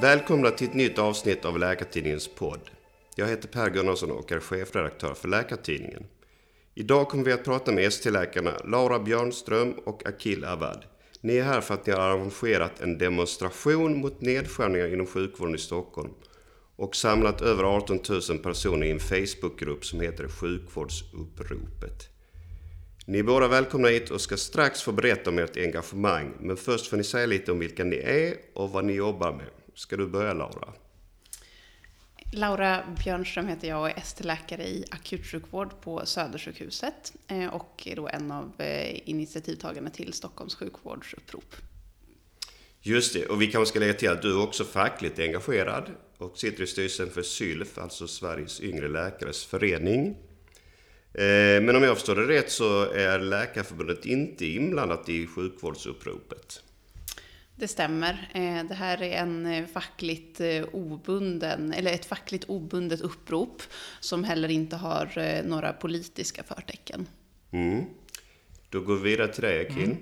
Välkomna till ett nytt avsnitt av Läkartidningens podd. Jag heter Per Gunnarsson och är chefredaktör för Läkartidningen. Idag kommer vi att prata med ST-läkarna Laura Björnström och Akil Awad. Ni är här för att ni har arrangerat en demonstration mot nedskärningar inom sjukvården i Stockholm och samlat över 18 000 personer i en Facebookgrupp som heter Sjukvårdsuppropet. Ni är båda välkomna hit och ska strax få berätta om ert engagemang. Men först får ni säga lite om vilka ni är och vad ni jobbar med. Ska du börja Laura? Laura Björnström heter jag och är ST-läkare i akutsjukvård på Södersjukhuset eh, och är då en av eh, initiativtagarna till Stockholms sjukvårdsupprop. Just det, och vi kanske ska lägga till att du är också fackligt engagerad och sitter i styrelsen för SYLF, alltså Sveriges yngre läkares förening. Eh, men om jag förstår det rätt så är Läkarförbundet inte inblandat i sjukvårdsuppropet. Det stämmer. Eh, det här är en eh, fackligt obunden, eller ett fackligt obundet upprop som heller inte har några politiska förtecken. Mm. Då går vi vidare till dig, Akin.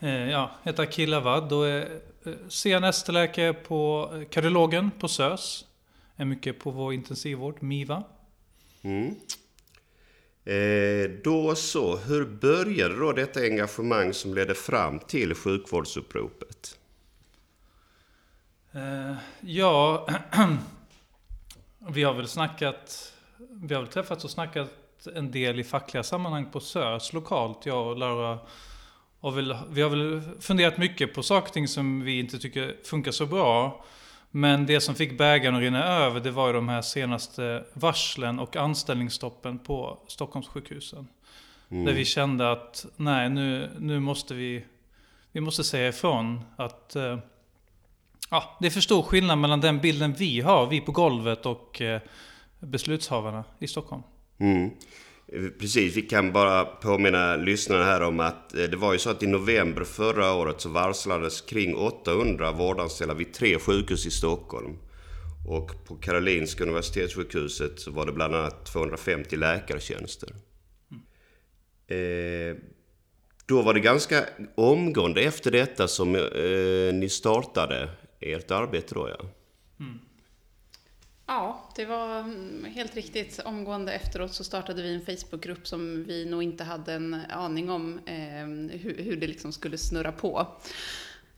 Mm. Ja, jag heter Akil Awad och är CNS-läkare på kardiologen på SÖS. Är mycket på vår intensivvård, MIVA. Mm. Eh, då så, hur började då detta engagemang som ledde fram till sjukvårdsuppropet? Eh, ja, vi har väl snackat, vi har väl träffats och snackat en del i fackliga sammanhang på SÖS lokalt, jag och Laura. Och vi har väl funderat mycket på saker och ting som vi inte tycker funkar så bra. Men det som fick bägaren att rinna över det var ju de här senaste varslen och anställningsstoppen på Stockholmssjukhusen. Mm. Där vi kände att nej, nu, nu måste vi, vi måste säga ifrån att eh, ja, det är för stor skillnad mellan den bilden vi har, vi på golvet och eh, beslutshavarna i Stockholm. Mm. Precis, vi kan bara påminna lyssnarna här om att eh, det var ju så att i november förra året så varslades kring 800 vårdanställda vid tre sjukhus i Stockholm. Och på Karolinska Universitetssjukhuset så var det bland annat 250 läkartjänster. Mm. Eh, då var det ganska omgående efter detta som eh, ni startade ert arbete då ja. Mm. Ja, det var mm, helt riktigt. Omgående efteråt så startade vi en Facebookgrupp som vi nog inte hade en aning om eh, hur, hur, det liksom skulle snurra på.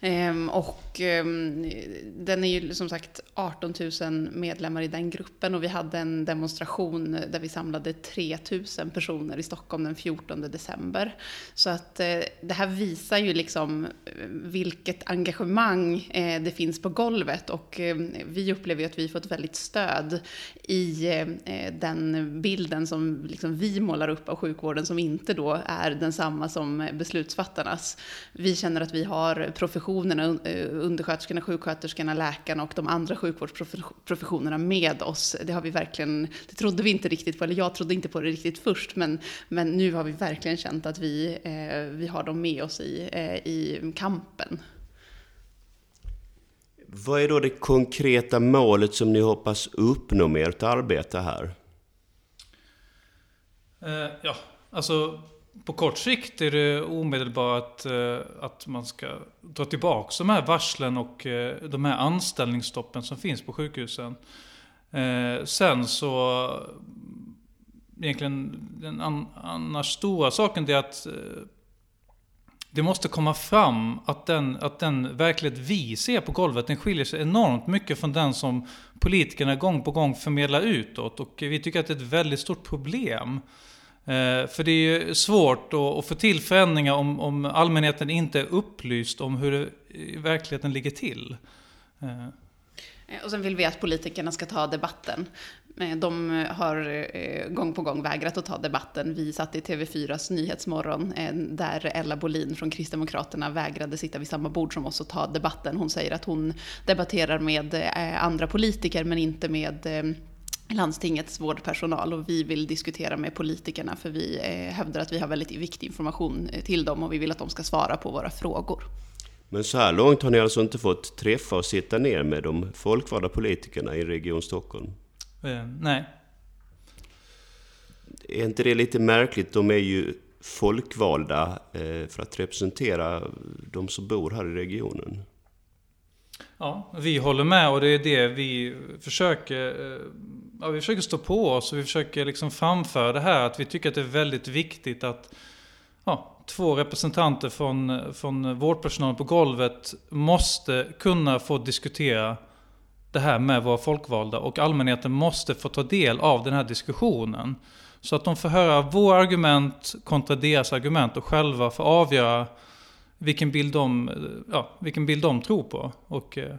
Ehm, och ehm, den är ju som sagt 18 000 medlemmar i den gruppen och vi hade en demonstration där vi samlade 3 000 personer i Stockholm den 14 december. Så att eh, det här visar ju liksom eh, vilket engagemang eh, det finns på golvet och ehm, vi upplever ju att vi fått väldigt stöd i den bilden som liksom vi målar upp av sjukvården som inte då är densamma som beslutsfattarnas. Vi känner att vi har professionella professionerna, eh, undersköterskorna, sjuksköterskorna, läkarna och de andra sjukvårdsprofessionerna med oss. Det har vi verkligen, det trodde vi inte riktigt på, eller jag trodde inte på det riktigt först, men, men nu har vi verkligen känt att vi, eh, vi har dem med oss i, eh, i kampen. Vad är då det konkreta målet som ni hoppas uppnå med ert arbete här? Eh, ja, alltså på kort sikt är det omedelbart eh, att man ska dra tillbaka de här varslen och eh, de här anställningsstoppen som finns på sjukhusen. Eh, sen så, egentligen den annars stora saken är att det måste komma fram att den, att den verklighet vi ser på golvet, den skiljer sig enormt mycket från den som politikerna gång på gång förmedlar utåt. Och vi tycker att det är ett väldigt stort problem. Eh, för det är ju svårt att få till förändringar om, om allmänheten inte är upplyst om hur det i verkligheten ligger till. Eh. Eh, och sen vill vi att politikerna ska ta debatten. De har gång på gång vägrat att ta debatten. Vi satt i TV4s Nyhetsmorgon där Ella Bolin från Kristdemokraterna vägrade sitta vid samma bord som oss och ta debatten. Hon säger att hon debatterar med andra politiker men inte med landstingets vårdpersonal och vi vill diskutera med politikerna för vi eh, hävdar att vi har väldigt viktig information eh, till dem och vi vill att de ska svara på våra frågor. Men så här långt har ni alltså inte fått träffa och sitta ner med de folkvalda politikerna i Region Stockholm? Eh, nej. Är inte det lite märkligt? De är ju folkvalda för att representera de som bor här i regionen. Ja, vi håller med och det är det vi försöker, ja, vi försöker stå på oss och vi försöker liksom framföra det här att vi tycker att det är väldigt viktigt att ja, två representanter från, från vårdpersonalen på golvet måste kunna få diskutera det här med våra folkvalda och allmänheten måste få ta del av den här diskussionen. Så att de får höra våra argument kontra deras argument och själva få avgöra vilken bild de, ja, vilken bild de tror på. Och eh,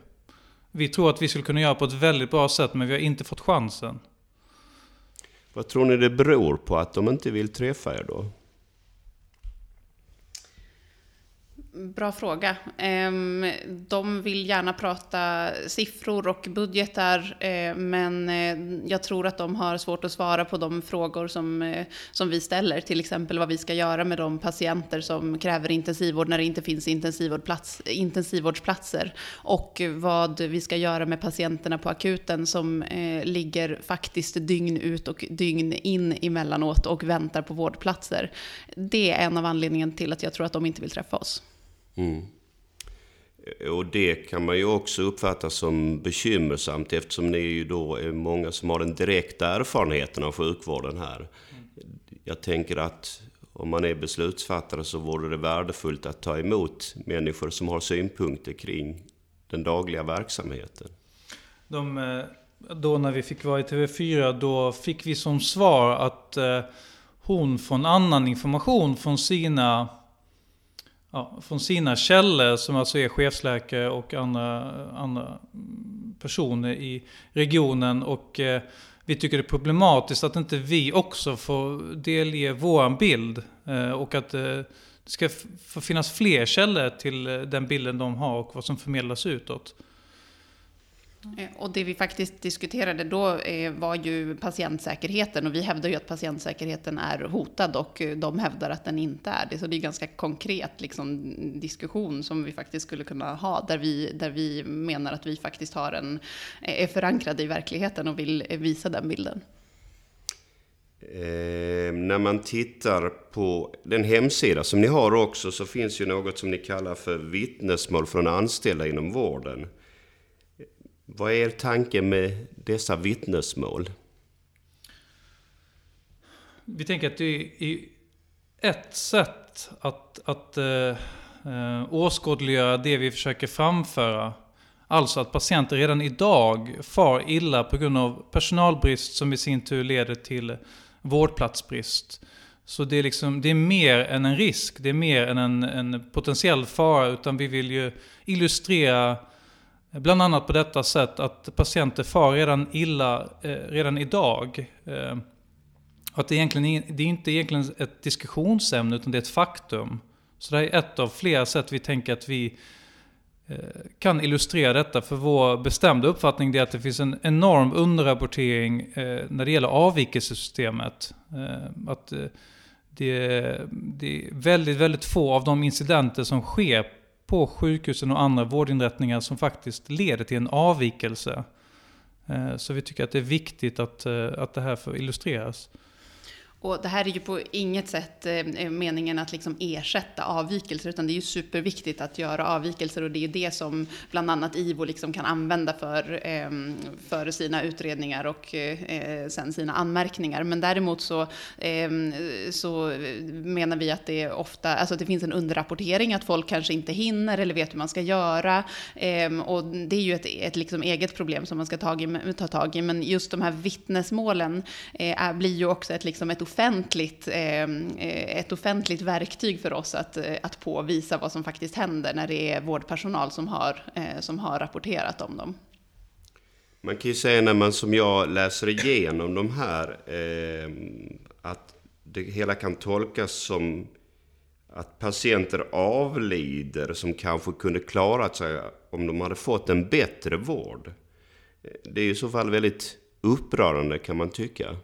vi tror att vi skulle kunna göra på ett väldigt bra sätt men vi har inte fått chansen. Vad tror ni det beror på att de inte vill träffa er då? Bra fråga. Ehm, de vill gärna prata siffror och budgetar, eh, men eh, jag tror att de har svårt att svara på de frågor som, eh, som vi ställer. Till exempel vad vi ska göra med de patienter som kräver intensivvård när det inte finns intensivvårdplats, intensivvårdsplatser. Och vad vi ska göra med patienterna på akuten som ligger faktiskt dygn ut och dygn in emellanåt och väntar på vårdplatser. Det är en av anledningarna till att jag tror att de inte vill träffa oss. Mm. Och det kan man ju också uppfatta som bekymmersamt eftersom ni ju då är många som har den direkta erfarenheten av sjukvården här. Jag tänker att om man är beslutsfattare så vore det värdefullt att ta emot människor som har synpunkter kring den dagliga verksamheten. De, eh, då när vi fick vara i TV4 då fick vi som svar att eh, hon från annan information från sina ja, från sina källor som alltså är chefsläkare och andra, andra personer i regionen. Och eh, vi tycker det är problematiskt att inte vi också får delge våran bild. Eh, och att eh, det ska få finnas fler källor till eh, den bilden de har och vad som förmedlas utåt. Eh, och det vi faktiskt diskuterade då eh, var ju patientsäkerheten och vi hävdar ju att patientsäkerheten är hotad och eh, de hävdar att den inte är det. Så det är ganska konkret liksom, diskussion som vi faktiskt skulle kunna ha där vi, där vi menar att vi faktiskt har en, är förankrade i verkligheten och vill visa den bilden. Eh, när man tittar på den hemsida som ni har också så finns ju något som ni kallar för vittnesmål från anställda inom vården. Vad är er tanke med dessa vittnesmål? Vi tänker att det är ett sätt att, att eh, eh, åskådliggöra det vi försöker framföra. Alltså att patienter redan idag far illa på grund av personalbrist som i sin tur leder till vårdplatsbrist. Så det är, liksom, det är mer än en risk, det är mer än en, en potentiell fara, utan vi vill ju illustrera Bland annat på detta sätt att patienter far redan illa eh, redan idag. Eh, att det, egentligen, det är inte egentligen ett diskussionsämne utan det är ett faktum. Så det är ett av flera sätt vi tänker att vi eh, kan illustrera detta. För vår bestämda uppfattning är att det finns en enorm underrapportering eh, när det gäller avvikelsesystemet. Eh, att eh, det, det är väldigt, väldigt få av de incidenter som sker på sjukhusen och andra vårdinrättningar som faktiskt leder till en avvikelse. Eh, så vi tycker att det är viktigt att, eh, att det här får illustreras. Och det här är ju på inget sätt eh, eh, meningen att liksom ersätta avvikelser, utan det är ju superviktigt att göra avvikelser och det är ju det som bland annat IVO liksom kan använda för, ehm, för sina utredningar och eh, sen sina anmärkningar. Men däremot så, ehm, så menar vi att det ofta, alltså att det finns en underrapportering, att folk kanske inte hinner eller vet hur man ska göra. Ehm, och det är ju ett, ett liksom eget problem som man ska ta, i, ta tag i, men just de här vittnesmålen är, blir ju också ett, liksom ett offentligt, ehm, eh, ett offentligt verktyg för oss att, eh, att påvisa vad som faktiskt händer när det är vårdpersonal som har, eh, som har rapporterat om dem. Man kan ju säga när man som jag läser igenom de här eh, att det hela kan tolkas som att patienter avlider som kanske kunde klarat sig om de hade fått en bättre vård. Det är i så fall väldigt upprörande kan man tycka.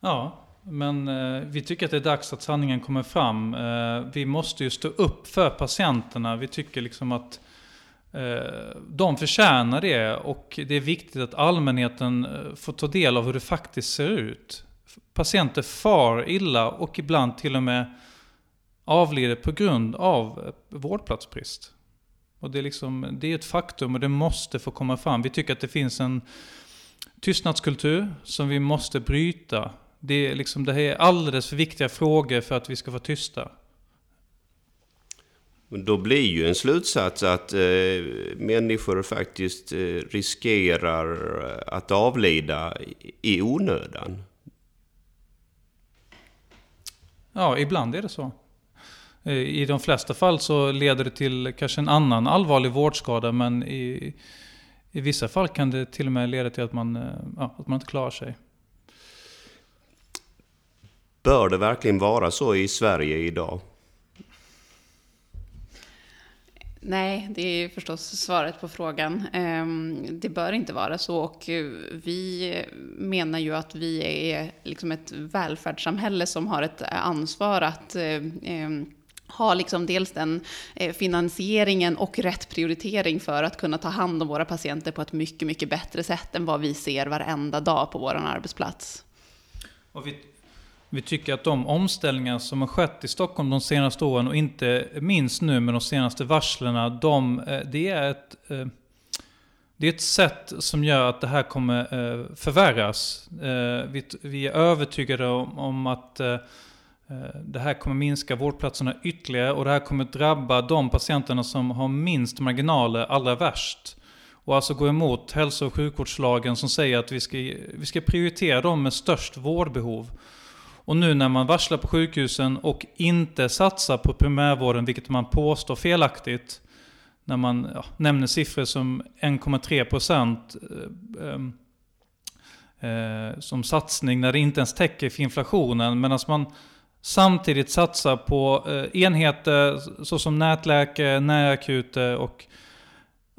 Ja, men eh, vi tycker att det är dags att sanningen kommer fram. Eh, vi måste ju stå upp för patienterna. Vi tycker liksom att eh, de förtjänar det och det är viktigt att allmänheten eh, får ta del av hur det faktiskt ser ut. Patienter far illa och ibland till och med avlider på grund av eh, vårdplatsbrist. Och det är, liksom, det är ett faktum och det måste få komma fram. Vi tycker att det finns en tystnadskultur som vi måste bryta. Det, är liksom, det här är alldeles för viktiga frågor för att vi ska vara tysta. Då blir ju en slutsats att eh, människor faktiskt eh, riskerar att avlida i onödan. Ja, ibland är det så. Eh, I de flesta fall så leder det till kanske en annan allvarlig vårdskada, men i, i vissa fall kan det till och med leda till att man, eh, ja, att man inte klarar sig. Bör det verkligen vara så i Sverige idag? Nej, det är förstås svaret på frågan. Ehm, det bör inte vara så och vi menar ju att vi är liksom ett välfärdssamhälle som har ett ansvar att ehm, ha liksom dels den eh, finansieringen och rätt prioritering för att kunna ta hand om våra patienter på ett mycket, mycket bättre sätt än vad vi ser varenda dag på vår arbetsplats. Och vi, vi tycker att de omställningar som har skett i Stockholm de senaste åren och inte minst nu med de senaste varslen, de, eh, det är ett eh, det är ett sätt som gör att det här kommer eh, förvärras. Vi är övertygade om att det här kommer minska vårdplatserna ytterligare och det här kommer drabba de patienterna som har minst marginaler allra värst. Och alltså gå emot hälso och sjukvårdslagen som säger att vi ska, vi ska prioritera de med störst vårdbehov. Och nu när man varslar på sjukhusen och inte satsar på primärvården, vilket man påstår felaktigt, när man ja, nämner siffror som 1,3 procent eh, eh, eh, som satsning när det inte ens täcker för inflationen, medan man samtidigt satsar på eh, enheter såsom nätläkare, närakuter och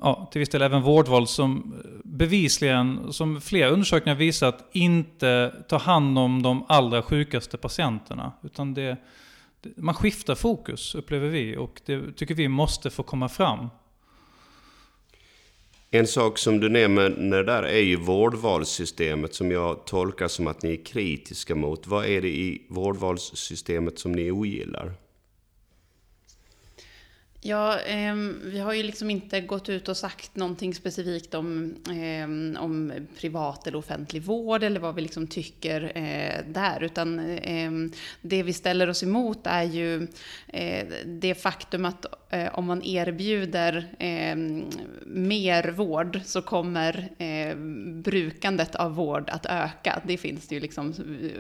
ja, till viss del även vårdval som eh, bevisligen, som flera undersökningar visat, inte tar hand om de allra sjukaste patienterna. Utan det, det, man skiftar fokus, upplever vi, och det tycker vi måste få komma fram. En sak som du nämner där är ju vårdvalssystemet som jag tolkar som att ni är kritiska mot. Vad är det i vårdvalssystemet som ni ogillar? Ja, eh, vi har ju liksom inte gått ut och sagt någonting specifikt om, eh, om privat eller offentlig vård eller vad vi liksom tycker eh, där. Utan ehm, det vi ställer oss emot är ju eh, det faktum att eh, om man erbjuder ehm, mer vård så kommer eh, brukandet av vård att öka. Det finns det ju liksom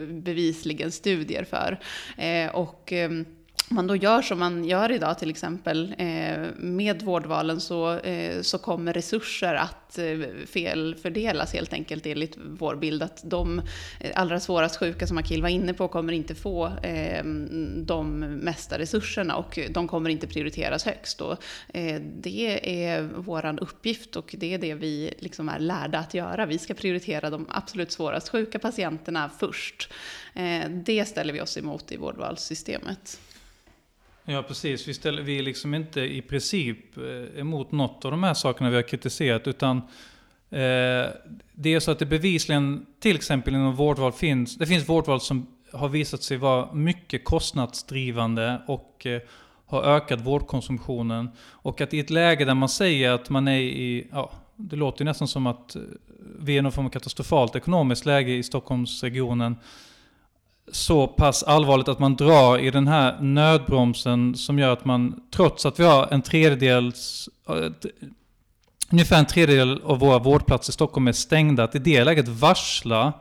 bevisligen studier för. Eh, och ehm, man då gör som man gör idag till exempel eh, med vårdvalen så, eh, så kommer resurser att eh, felfördelas helt enkelt enligt vår bild. Att de allra svårast sjuka som Akil var inne på kommer inte få de mesta resurserna och de kommer inte prioriteras högst. Och, det är vår uppgift och det är det vi liksom är lärda att göra. Vi ska prioritera de absolut svårast sjuka patienterna först. det ställer vi oss emot i vårdvalssystemet. Ja, precis. Vi, ställer, vi är liksom inte i princip eh, emot något av de här sakerna vi har kritiserat, utan eh, det är så att det bevisligen, till exempel inom vårdval, finns, det finns vårdval som har visat sig vara mycket kostnadsdrivande och eh, har ökat vårdkonsumtionen. Och att i ett läge där man säger att man är i, ja, det låter ju nästan som att eh, vi är i någon form av katastrofalt ekonomiskt läge i Stockholmsregionen så pass allvarligt att man drar i den här nödbromsen som gör att man, trots att vi har en tredjedels, ungefär en tredjedel av våra vårdplatser i Stockholm är stängda, att i det läget varsla,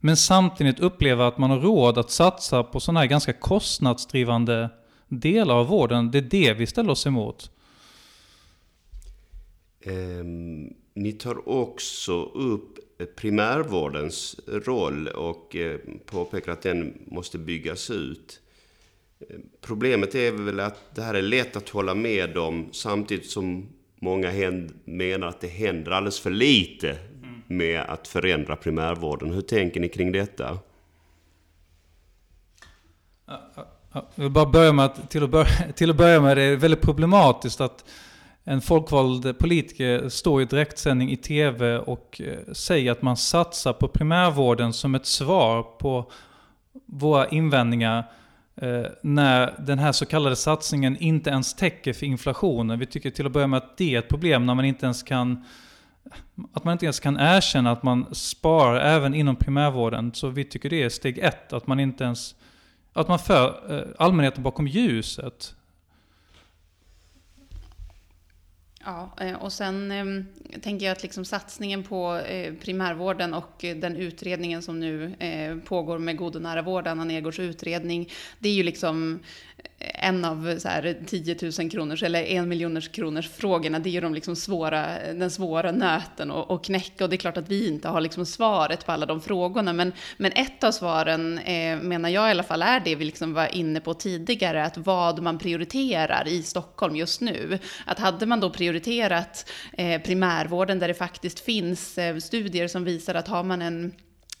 men samtidigt uppleva att man har råd att satsa på sådana här ganska kostnadsdrivande delar av vården. Det är det vi ställer oss emot. Um, ni tar också upp primärvårdens roll och eh, påpekar att den måste byggas ut. Problemet är väl att det här är lätt att hålla med om samtidigt som många menar att det händer alldeles för lite med att förändra primärvården. Hur tänker ni kring detta? Jag vill bara börja med att till att börja, till att börja med det är väldigt problematiskt att en folkvald politiker står i direktsändning i tv och eh, säger att man satsar på primärvården som ett svar på våra invändningar. Eh, när den här så kallade satsningen inte ens täcker för inflationen. Vi tycker till att börja med att det är ett problem när man inte ens kan att man inte ens kan erkänna att man sparar även inom primärvården. Så vi tycker det är steg ett, att man inte ens att man för eh, allmänheten bakom ljuset. Ja, eh, och sen eh, tänker jag att liksom satsningen på eh, primärvården och eh, den utredningen som nu eh, pågår med god och nära vård, Anna Nergårds utredning, det är ju liksom en av så här 10 000 kronors eller en miljoners kronors frågorna, det är ju de liksom svåra, den svåra nöten att, att knäcka. Och det är klart att vi inte har liksom svaret på alla de frågorna. Men, men ett av svaren, eh, menar jag i alla fall, är det vi liksom var inne på tidigare, att vad man prioriterar i Stockholm just nu. Att hade man då prioriterat eh, primärvården där det faktiskt finns eh, studier som visar att har man en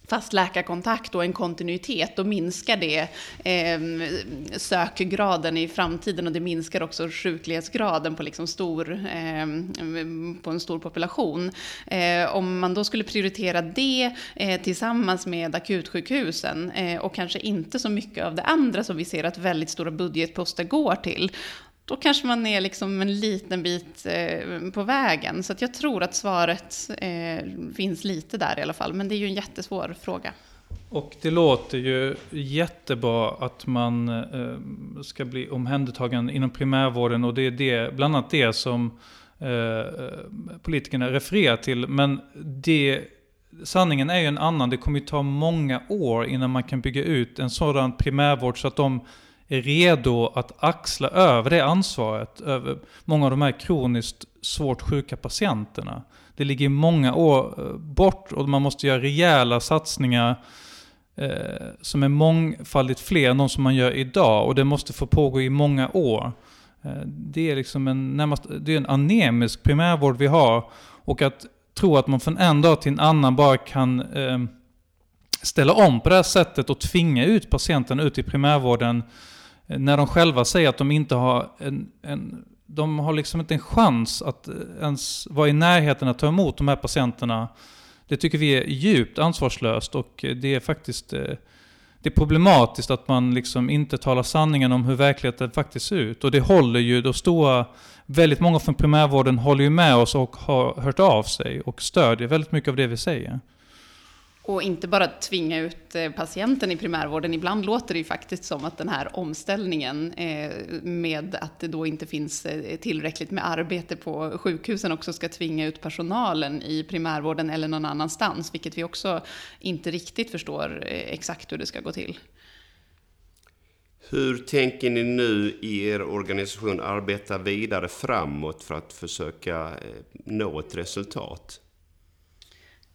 fast läkarkontakt och en kontinuitet, då minskar det eh, sökgraden i framtiden och det minskar också sjuklighetsgraden på, liksom stor, eh, på en stor population. Eh, om man då skulle prioritera det eh, tillsammans med akutsjukhusen eh, och kanske inte så mycket av det andra som vi ser att väldigt stora budgetposter går till, då kanske man är liksom en liten bit eh, på vägen. Så jag tror att svaret eh, finns lite där i alla fall. Men det är ju en jättesvår fråga. Och det låter ju jättebra att man eh, ska bli omhändertagen inom primärvården. Och det är det, bland annat det som eh, politikerna refererar till. Men det, sanningen är ju en annan. Det kommer ju ta många år innan man kan bygga ut en sådan primärvård så att de är redo att axla över det ansvaret över många av de här kroniskt svårt sjuka patienterna. Det ligger många år eh, bort och man måste göra rejäla satsningar eh, som är mångfaldigt fler än de som man gör idag och det måste få pågå i många år. Eh, det är liksom en, närmast, det är en anemisk primärvård vi har och att tro att man från en dag till en annan bara kan eh, ställa om på det här sättet och tvinga ut patienten ut i primärvården när de själva säger att de inte har en, en de har liksom inte en chans att ens vara i närheten att ta emot de här patienterna. Det tycker vi är djupt ansvarslöst och det är faktiskt eh, det är problematiskt att man liksom inte talar sanningen om hur verkligheten faktiskt ser ut. Och det håller ju, de stora, väldigt många från primärvården håller ju med oss och har hört av sig och stödjer väldigt mycket av det vi säger. Och inte bara tvinga ut eh, patienten i primärvården. Ibland låter det ju faktiskt som att den här omställningen eh, med att det då inte finns eh, tillräckligt med arbete på sjukhusen också ska tvinga ut personalen i primärvården eller någon annanstans. Vilket vi också inte riktigt förstår exakt hur det ska gå till. Hur tänker ni nu i er organisation arbeta vidare framåt för att försöka nå ett resultat?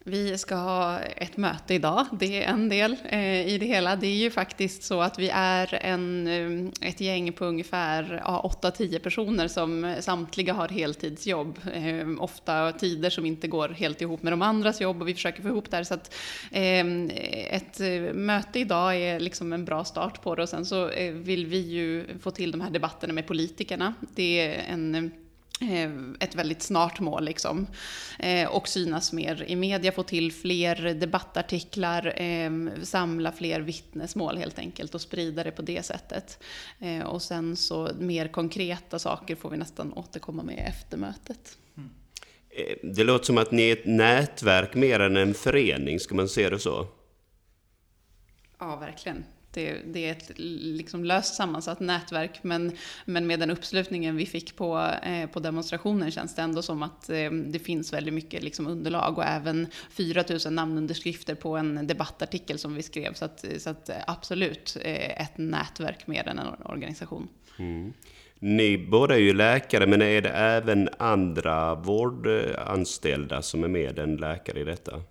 Vi ska ha ett möte idag, det är en del eh, i det hela. Det är ju faktiskt så att vi är en, eh, ett gäng på ungefär ja, 8-10 personer som samtliga har heltidsjobb. Eh, ofta tider som inte går helt ihop med de andras jobb och vi försöker få ihop det här. Så att, eh, ett eh, möte idag är liksom en bra start på det och sen så eh, vill vi ju få till de här debatterna med politikerna. Det är en Eh, ett väldigt snart mål liksom. Eh, och synas mer i media, få till fler debattartiklar, eh, samla fler vittnesmål helt enkelt och sprida det på det sättet. Och sen så mer konkreta saker får vi nästan återkomma med efter mötet. Mm. Det låter som att ni är ett nätverk mer än en förening, ska man se det så? Ja, verkligen. Det, det, är ett liksom löst sammansatt nätverk, men, men med den uppslutningen vi fick på, eh, på demonstrationen känns det ändå som att eh, det finns väldigt mycket liksom underlag och även 4000 namnunderskrifter på en debattartikel som vi skrev. Så, att, så att absolut eh, ett nätverk mer än en organisation. Mm. Ni båda är ju läkare, men är det även andra vårdanställda som är med än läkare i detta?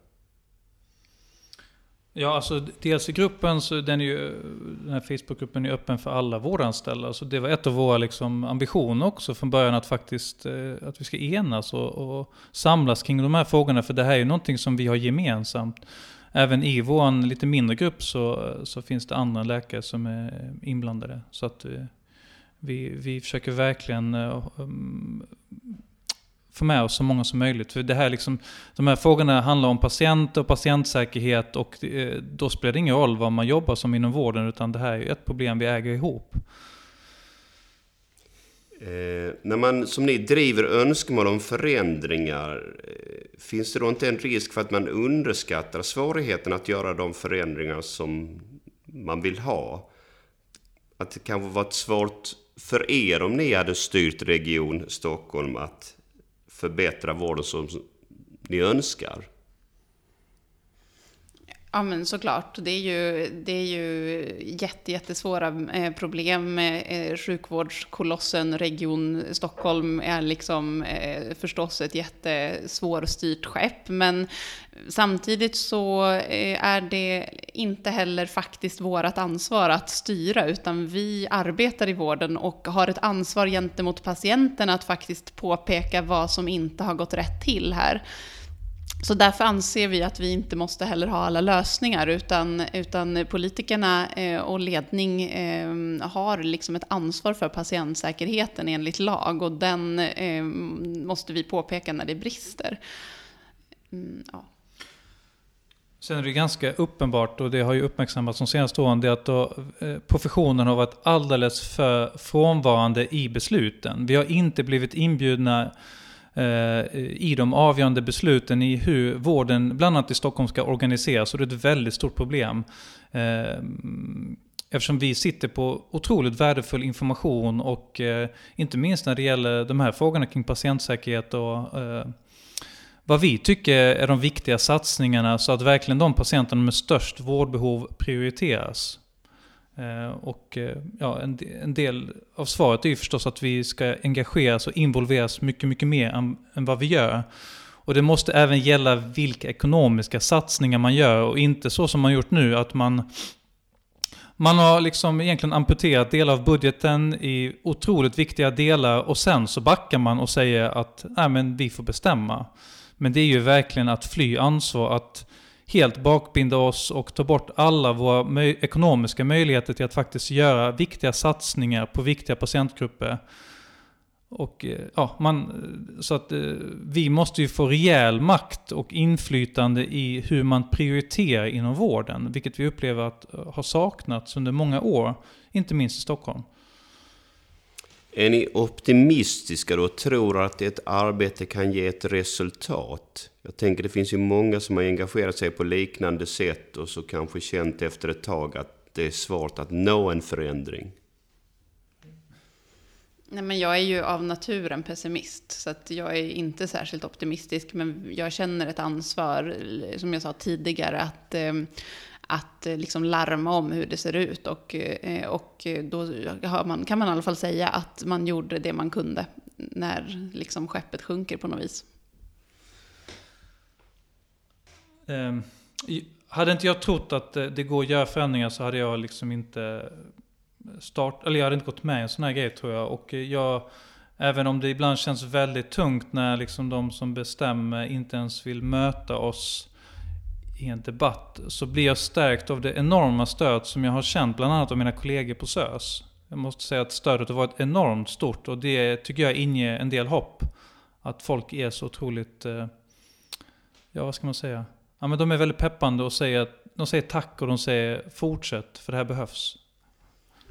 Ja, alltså dels i gruppen så den, är ju, den här Facebookgruppen är öppen för alla vårdanställda. Så alltså, det var ett av våra liksom ambitioner också från början att faktiskt eh, att vi ska enas och, och, samlas kring de här frågorna. För det här är ju någonting som vi har gemensamt. Även i vår lite mindre grupp så, så finns det andra läkare som är inblandade. Så att eh, vi, vi försöker verkligen eh, mm, få med oss så många som möjligt. För det här liksom, de här frågorna handlar om patienter och patientsäkerhet och eh, då spelar det ingen roll vad man jobbar som inom vården utan det här är ett problem vi äger ihop. Eh, när man som ni driver önskemål om förändringar, eh, finns det då inte en risk för att man underskattar svårigheten att göra de förändringar som man vill ha? Att det kanske varit svårt för er om ni hade styrt Region Stockholm att förbättra vården som ni önskar? Ja men såklart. Det är ju, det är ju jätte, jättesvåra eh, problem. med eh, Sjukvårdskolossen Region Stockholm är liksom eh, förstås ett jättesvårstyrt skepp. Men samtidigt så är det inte heller faktiskt vårt ansvar att styra, utan vi arbetar i vården och har ett ansvar gentemot patienten att faktiskt påpeka vad som inte har gått rätt till här. Så därför anser vi att vi inte måste heller ha alla lösningar, utan, utan politikerna eh, och ledning eh, har liksom ett ansvar för patientsäkerheten enligt lag och den eh, måste vi påpeka när det brister. Mm, ja. Sen är det ganska uppenbart, och det har ju uppmärksammats de senaste åren, det att då, professionen har varit alldeles för frånvarande i besluten. Vi har inte blivit inbjudna Eh, i de avgörande besluten i hur vården, bland annat i Stockholm, ska organiseras. Och det är ett väldigt stort problem. Eh, eftersom vi sitter på otroligt värdefull information och eh, inte minst när det gäller de här frågorna kring patientsäkerhet och vad vi tycker är de viktiga satsningarna så att verkligen de patienterna med störst vårdbehov prioriteras. Eh, och eh, ja, en, en, del av svaret är ju förstås att vi ska engageras och involveras mycket, mycket mer än, än, vad vi gör. Och det måste även gälla vilka ekonomiska satsningar man gör och inte så som man gjort nu att man man har liksom egentligen amputerat delar av budgeten i otroligt viktiga delar och sen så backar man och säger att nej men vi får bestämma. Men det är ju verkligen att fly ansvar, att helt bakbinda oss och ta bort alla våra möj ekonomiska möjligheter till att faktiskt göra viktiga satsningar på viktiga patientgrupper. Och, eh, ja, man, eh, så att eh, vi måste ju få rejäl makt och inflytande i hur man prioriterar inom vården, vilket vi upplever att har saknats under många år, inte minst i Stockholm. Är ni optimistiska då och tror att ett arbete kan ge ett resultat? Jag tänker det finns ju många som har engagerat sig på liknande sätt och så kanske känt efter ett tag att det är svårt att nå en förändring. Nej, men jag är ju av naturen pessimist, så att jag är inte särskilt optimistisk. Men jag känner ett ansvar, som jag sa tidigare, att eh, att eh, liksom larma om hur det ser ut. Och, eh, och då man, kan man i alla fall säga att man gjorde det man kunde när liksom skeppet sjunker på något vis. Um, hade inte jag trott att eh, det går att göra förändringar så hade jag liksom inte start, eller jag hade inte gått med i en sån här grej tror jag. Och jag, även om det ibland känns väldigt tungt när liksom de som bestämmer inte ens vill möta oss i en debatt så blir jag stärkt av det enorma stöd som jag har känt bland annat av mina kollegor på SÖS. Jag måste säga att stödet har varit enormt stort och det tycker jag inger en del hopp. Att folk är så otroligt, eh, ja vad ska man säga? Ja men de är väldigt peppande och säger, de säger tack och de säger fortsätt för det här behövs.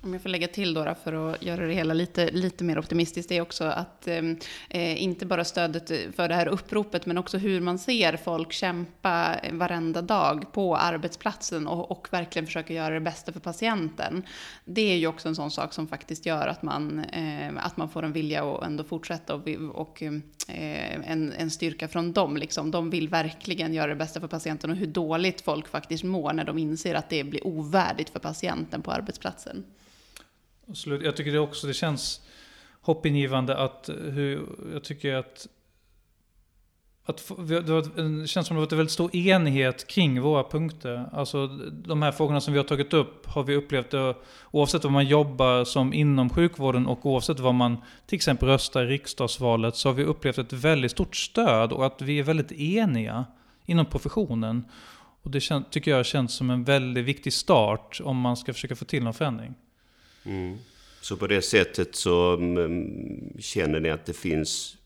Om jag får lägga till då, för att göra det hela lite, lite mer optimistiskt, det är också att ehm, eh, inte bara stödet för det här uppropet, men också hur man ser folk kämpa varenda dag på arbetsplatsen och, och verkligen försöka göra det bästa för patienten. Det är ju också en sån sak som faktiskt gör att man, eh, att man får en vilja att ändå fortsätta och, och ehm, eh, en, en styrka från dem. Liksom. De vill verkligen göra det bästa för patienten och hur dåligt folk faktiskt mår när de inser att det blir ovärdigt för patienten på arbetsplatsen. Absolut. Jag tycker det också det känns hoppingivande att eh, hur, jag tycker att att det känns som det varit en väldigt stor enighet kring våra punkter. Alltså de här frågorna som vi har tagit upp har vi upplevt, eh, oavsett vad man jobbar som inom sjukvården och oavsett vad man till exempel röstar i riksdagsvalet, så har vi upplevt ett väldigt stort stöd och att vi är väldigt eniga inom professionen. Och det tycker jag känns som en väldigt viktig start om man ska försöka få till någon förändring. Mm. Så på det sättet så mm, känner ni att det finns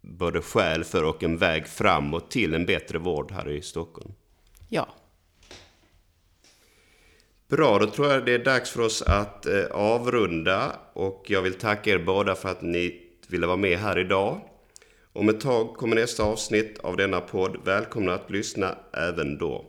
både skäl för och en väg framåt till en bättre vård här i Stockholm. Ja. Bra, då tror jag det är dags för oss att eh, avrunda och jag vill tacka er båda för att ni ville vara med här idag. Om ett tag kommer nästa avsnitt av denna podd. Välkomna att lyssna även då.